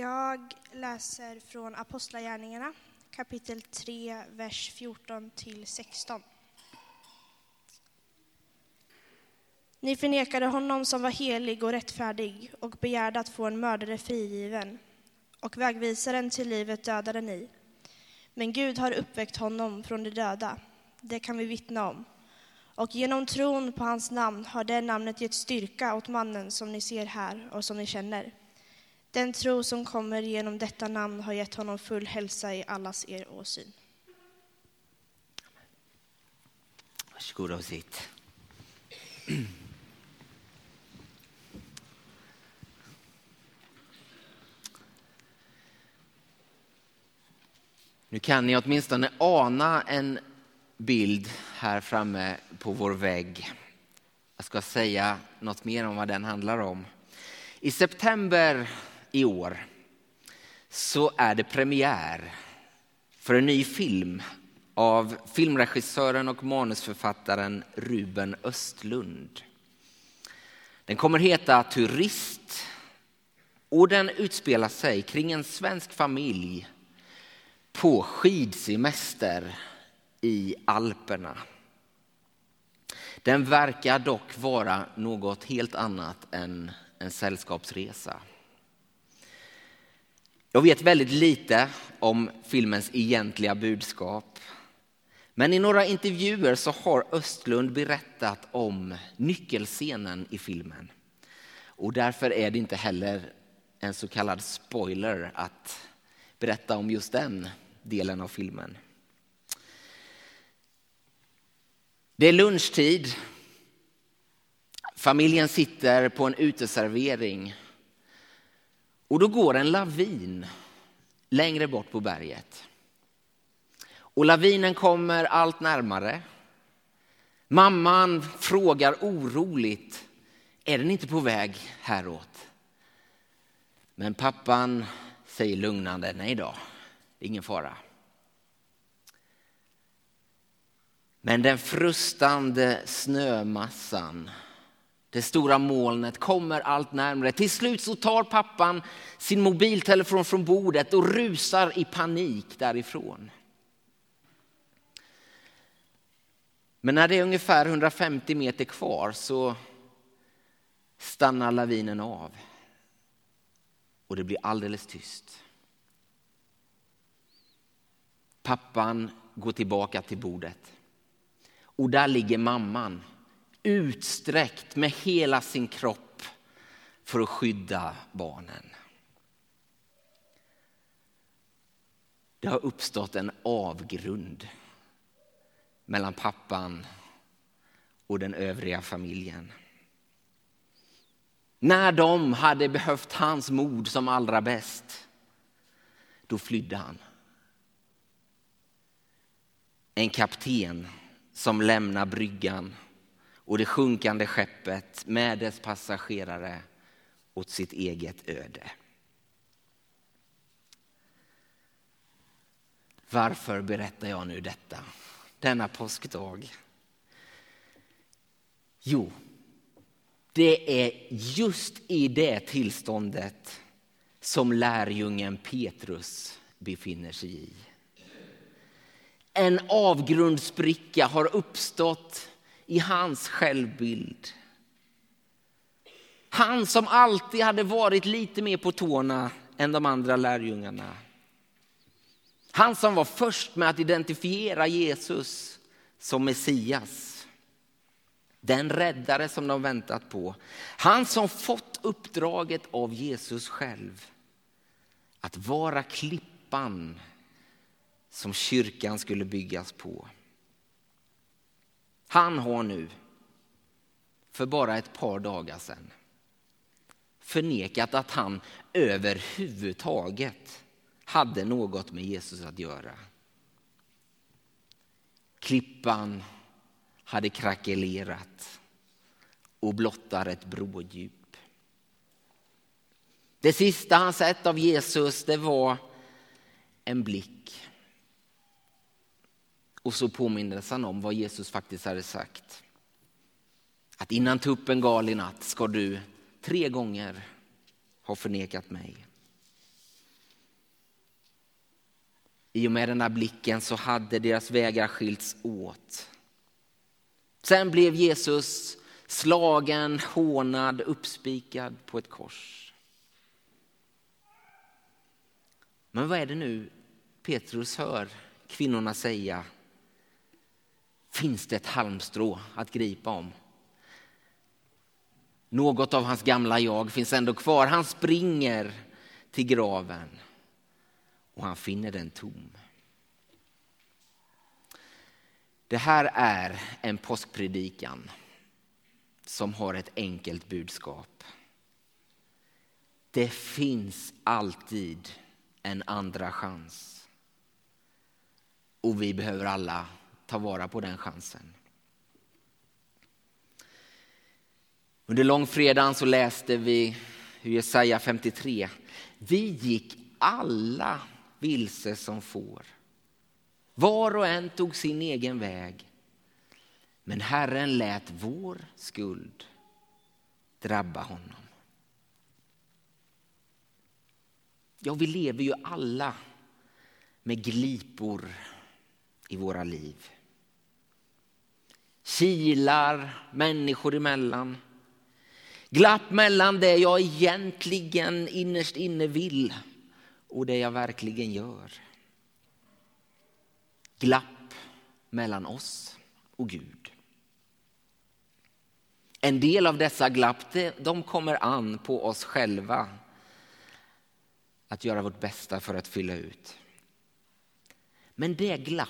Jag läser från Apostlagärningarna kapitel 3, vers 14 till 16. Ni förnekade honom som var helig och rättfärdig och begärde att få en mördare frigiven, och vägvisaren till livet dödade ni. Men Gud har uppväckt honom från de döda, det kan vi vittna om. Och genom tron på hans namn har det namnet gett styrka åt mannen som ni ser här och som ni känner. Den tro som kommer genom detta namn har gett honom full hälsa i allas er åsyn. Varsågoda och sitt. Nu kan ni åtminstone ana en bild här framme på vår vägg. Jag ska säga något mer om vad den handlar om. I september i år så är det premiär för en ny film av filmregissören och manusförfattaren Ruben Östlund. Den kommer heta Turist och den utspelar sig kring en svensk familj på skidsemester i Alperna. Den verkar dock vara något helt annat än en sällskapsresa. Jag vet väldigt lite om filmens egentliga budskap. Men i några intervjuer så har Östlund berättat om nyckelscenen i filmen. Och därför är det inte heller en så kallad spoiler att berätta om just den delen av filmen. Det är lunchtid. Familjen sitter på en uteservering. Och då går en lavin längre bort på berget. Och lavinen kommer allt närmare. Mamman frågar oroligt, är den inte på väg häråt? Men pappan säger lugnande, nej då, det är ingen fara. Men den frustande snömassan, det stora molnet kommer allt närmare. Till slut så tar pappan sin mobiltelefon från bordet och rusar i panik därifrån. Men när det är ungefär 150 meter kvar så stannar lavinen av. Och det blir alldeles tyst. Pappan går tillbaka till bordet. Och där ligger mamman utsträckt med hela sin kropp för att skydda barnen. Det har uppstått en avgrund mellan pappan och den övriga familjen. När de hade behövt hans mod som allra bäst, då flydde han. En kapten som lämnar bryggan och det sjunkande skeppet med dess passagerare åt sitt eget öde. Varför berättar jag nu detta denna påskdag? Jo, det är just i det tillståndet som lärjungen Petrus befinner sig i. En avgrundsbricka har uppstått i hans självbild. Han som alltid hade varit lite mer på tårna än de andra lärjungarna. Han som var först med att identifiera Jesus som Messias. Den räddare som de väntat på. Han som fått uppdraget av Jesus själv. Att vara klippan som kyrkan skulle byggas på. Han har nu, för bara ett par dagar sedan, förnekat att han överhuvudtaget hade något med Jesus att göra. Klippan hade krackelerat och blottar ett bråddjup. Det sista han sett av Jesus det var en blick och så påminner han om vad Jesus faktiskt hade sagt. Att innan tuppen gal i natt ska du tre gånger ha förnekat mig. I och med den där blicken så hade deras vägar skilts åt. Sen blev Jesus slagen, hånad, uppspikad på ett kors. Men vad är det nu Petrus hör kvinnorna säga? Finns det ett halmstrå att gripa om? Något av hans gamla jag finns ändå kvar. Han springer till graven och han finner den tom. Det här är en påskpredikan som har ett enkelt budskap. Det finns alltid en andra chans. Och vi behöver alla ta vara på den chansen. Under långfredagen så läste vi Jesaja 53. Vi gick alla vilse som får. Var och en tog sin egen väg. Men Herren lät vår skuld drabba honom. Ja, vi lever ju alla med glipor i våra liv. Kilar människor emellan. Glapp mellan det jag egentligen innerst inne vill och det jag verkligen gör. Glapp mellan oss och Gud. En del av dessa glapp de kommer an på oss själva att göra vårt bästa för att fylla ut. Men det glapp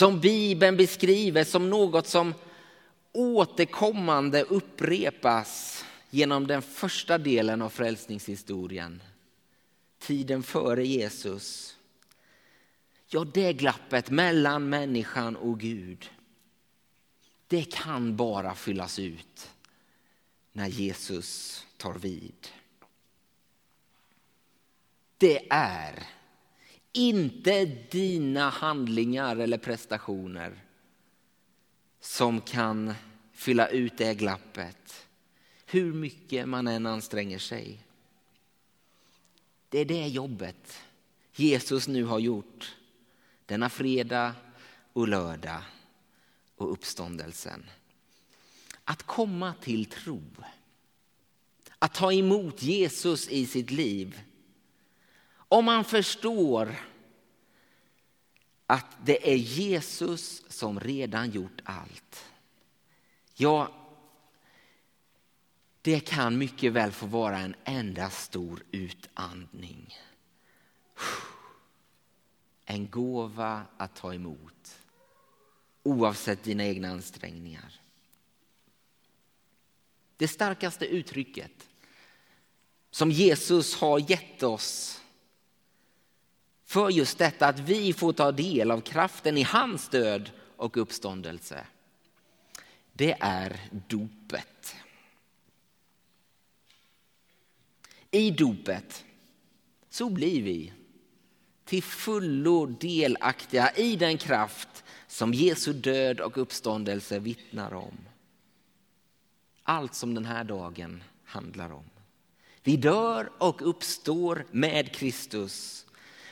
som Bibeln beskriver som något som återkommande upprepas genom den första delen av frälsningshistorien, tiden före Jesus. Ja, det glappet mellan människan och Gud, det kan bara fyllas ut när Jesus tar vid. Det är inte dina handlingar eller prestationer som kan fylla ut det glappet. Hur mycket man än anstränger sig. Det är det jobbet Jesus nu har gjort denna fredag och lördag och uppståndelsen. Att komma till tro. Att ta emot Jesus i sitt liv. Om man förstår att det är Jesus som redan gjort allt. Ja, det kan mycket väl få vara en enda stor utandning. En gåva att ta emot oavsett dina egna ansträngningar. Det starkaste uttrycket som Jesus har gett oss för just detta att vi får ta del av kraften i hans död och uppståndelse. Det är dopet. I dopet så blir vi till fullo delaktiga i den kraft som Jesu död och uppståndelse vittnar om. Allt som den här dagen handlar om. Vi dör och uppstår med Kristus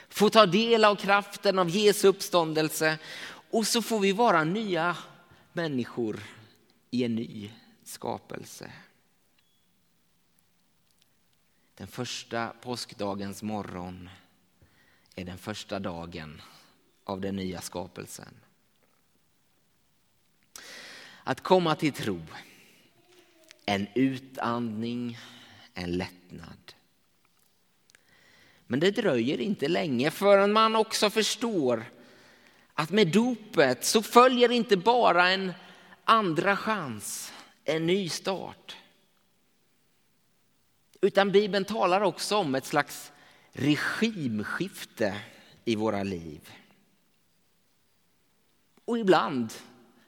få ta del av kraften av Jesu uppståndelse och så får vi vara nya människor i en ny skapelse. Den första påskdagens morgon är den första dagen av den nya skapelsen. Att komma till tro, en utandning, en lättnad. Men det dröjer inte länge förrän man också förstår att med dopet så följer inte bara en andra chans, en ny start. Utan Bibeln talar också om ett slags regimskifte i våra liv. Och ibland,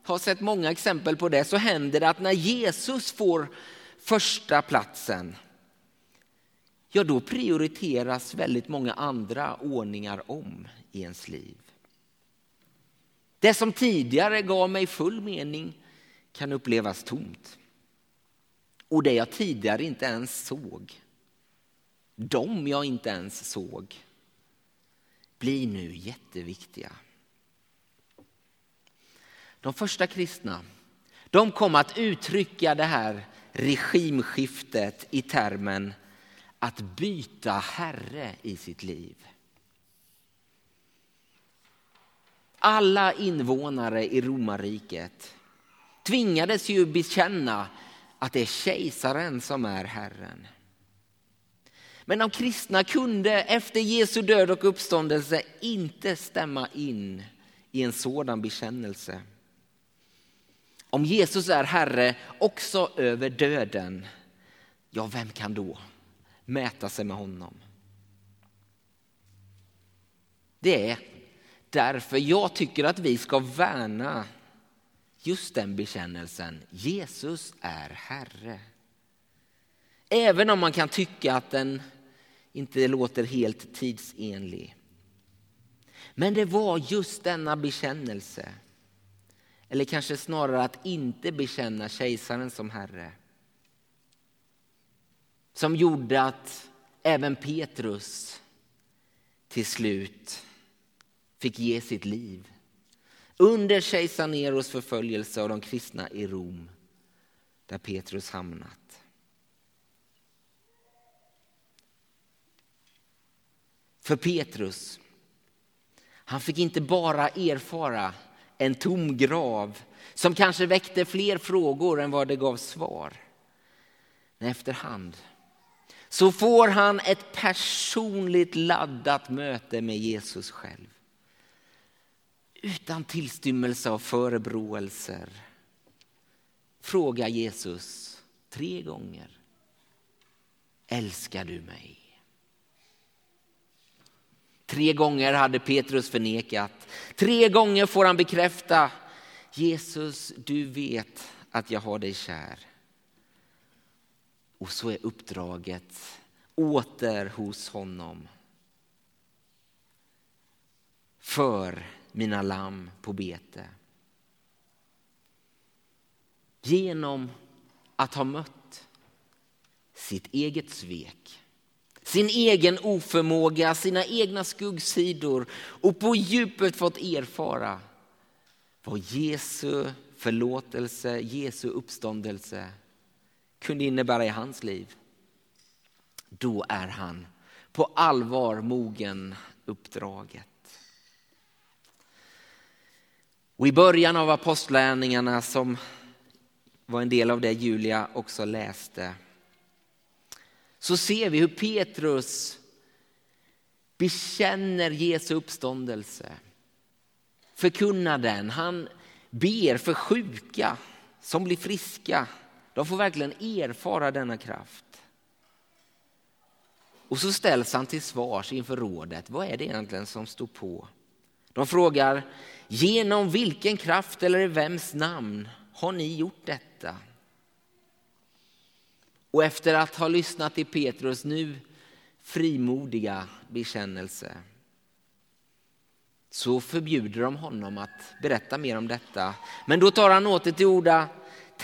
har sett många exempel på det, så händer det att när Jesus får första platsen ja då prioriteras väldigt många andra ordningar om i ens liv. Det som tidigare gav mig full mening kan upplevas tomt. Och det jag tidigare inte ens såg, de jag inte ens såg, blir nu jätteviktiga. De första kristna de kom att uttrycka det här regimskiftet i termen att byta herre i sitt liv. Alla invånare i romarriket tvingades ju bekänna att det är kejsaren som är Herren. Men de kristna kunde efter Jesu död och uppståndelse inte stämma in i en sådan bekännelse. Om Jesus är Herre också över döden, ja vem kan då mäta sig med honom? Det är därför jag tycker att vi ska värna just den bekännelsen. Jesus är Herre. Även om man kan tycka att den inte låter helt tidsenlig. Men det var just denna bekännelse, eller kanske snarare att inte bekänna kejsaren som herre, som gjorde att även Petrus till slut fick ge sitt liv under kejsar Neros förföljelse av de kristna i Rom, där Petrus hamnat. För Petrus, han fick inte bara erfara en tom grav som kanske väckte fler frågor än vad det gav svar. Men efterhand så får han ett personligt laddat möte med Jesus själv utan tillstymmelse av förebråelser frågar Jesus tre gånger. Älskar du mig? Tre gånger hade Petrus förnekat. Tre gånger får han bekräfta. Jesus, du vet att jag har dig kär. Och så är uppdraget åter hos honom. För mina lamm på bete. Genom att ha mött sitt eget svek, sin egen oförmåga, sina egna skuggsidor och på djupet fått erfara vad Jesu förlåtelse, Jesu uppståndelse kunde innebära i hans liv. Då är han på allvar mogen uppdraget. Och i början av apostlärningarna som var en del av det Julia också läste så ser vi hur Petrus bekänner Jesu uppståndelse, förkunnar den. Han ber för sjuka som blir friska. De får verkligen erfara denna kraft. Och så ställs han till svars inför rådet. Vad är det egentligen som står på? De frågar, genom vilken kraft eller i vems namn har ni gjort detta? Och efter att ha lyssnat till Petrus nu frimodiga bekännelse så förbjuder de honom att berätta mer om detta. Men då tar han åter till orda,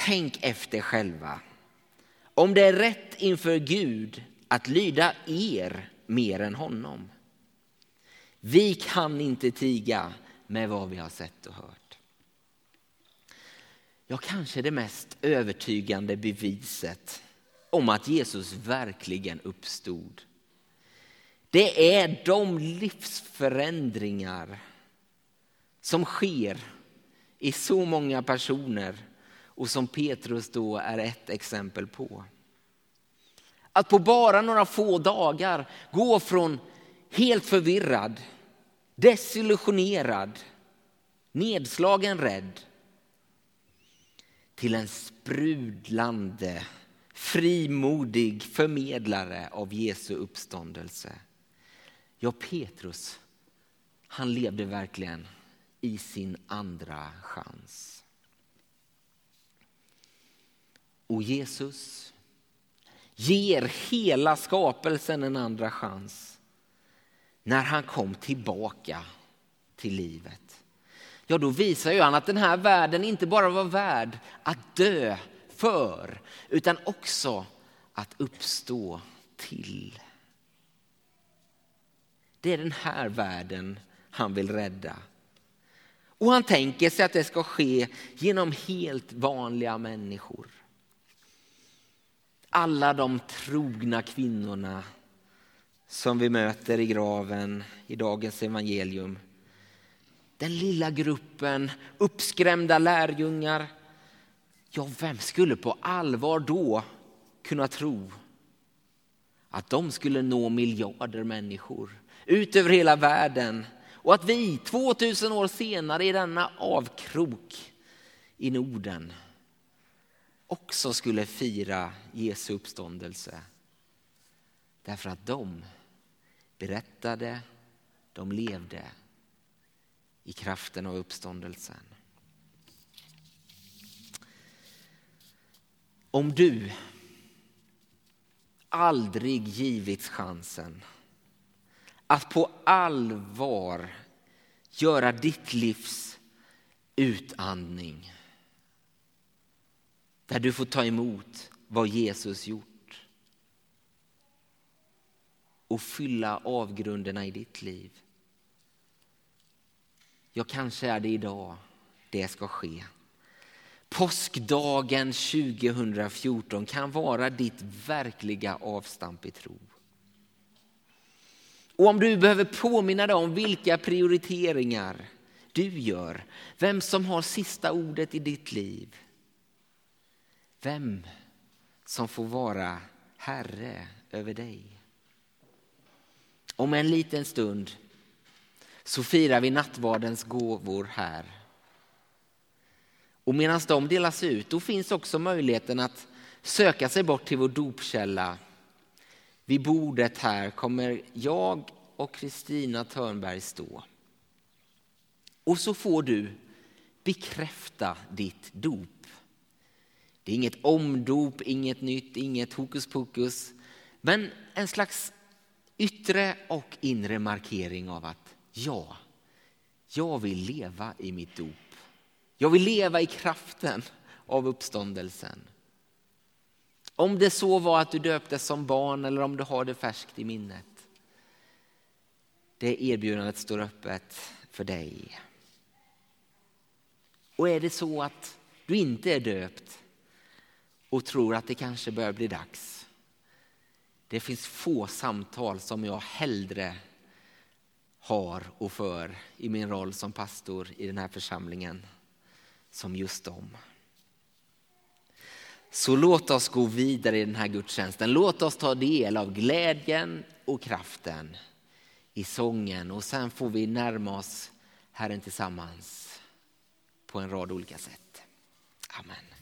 tänk efter själva. Om det är rätt inför Gud att lyda er mer än honom. Vi kan inte tiga med vad vi har sett och hört. Ja, kanske det mest övertygande beviset om att Jesus verkligen uppstod. Det är de livsförändringar som sker i så många personer och som Petrus då är ett exempel på. Att på bara några få dagar gå från helt förvirrad desillusionerad, nedslagen, rädd till en sprudlande, frimodig förmedlare av Jesu uppståndelse. Ja, Petrus, han levde verkligen i sin andra chans. Och Jesus ger hela skapelsen en andra chans när han kom tillbaka till livet. Ja, då visar ju han att den här världen inte bara var värd att dö för, utan också att uppstå till. Det är den här världen han vill rädda. Och han tänker sig att det ska ske genom helt vanliga människor. Alla de trogna kvinnorna som vi möter i graven i dagens evangelium. Den lilla gruppen uppskrämda lärjungar. Ja, vem skulle på allvar då kunna tro att de skulle nå miljarder människor ut över hela världen och att vi 2000 år senare i denna avkrok i Norden också skulle fira Jesu uppståndelse. Därför att de berättade, de levde i kraften av uppståndelsen. Om du aldrig givits chansen att på allvar göra ditt livs utandning där du får ta emot vad Jesus gjort och fylla avgrunderna i ditt liv. Ja, kanske är det idag det ska ske. Påskdagen 2014 kan vara ditt verkliga avstamp i tro. Och om du behöver påminna dig om vilka prioriteringar du gör, vem som har sista ordet i ditt liv, vem som får vara Herre över dig. Om en liten stund så firar vi nattvardens gåvor här. Och medan de delas ut, då finns också möjligheten att söka sig bort till vår dopkälla. Vid bordet här kommer jag och Kristina Törnberg stå. Och så får du bekräfta ditt dop. Det är inget omdop, inget nytt, inget hokus pokus. Men en slags yttre och inre markering av att ja, jag vill leva i mitt dop. Jag vill leva i kraften av uppståndelsen. Om det så var att du döptes som barn eller om du har det färskt i minnet. Det erbjudandet står öppet för dig. Och är det så att du inte är döpt och tror att det kanske börjar bli dags. Det finns få samtal som jag hellre har och för i min roll som pastor i den här församlingen som just dem. Så låt oss gå vidare i den här gudstjänsten. Låt oss ta del av glädjen och kraften i sången och sen får vi närma oss Herren tillsammans på en rad olika sätt. Amen.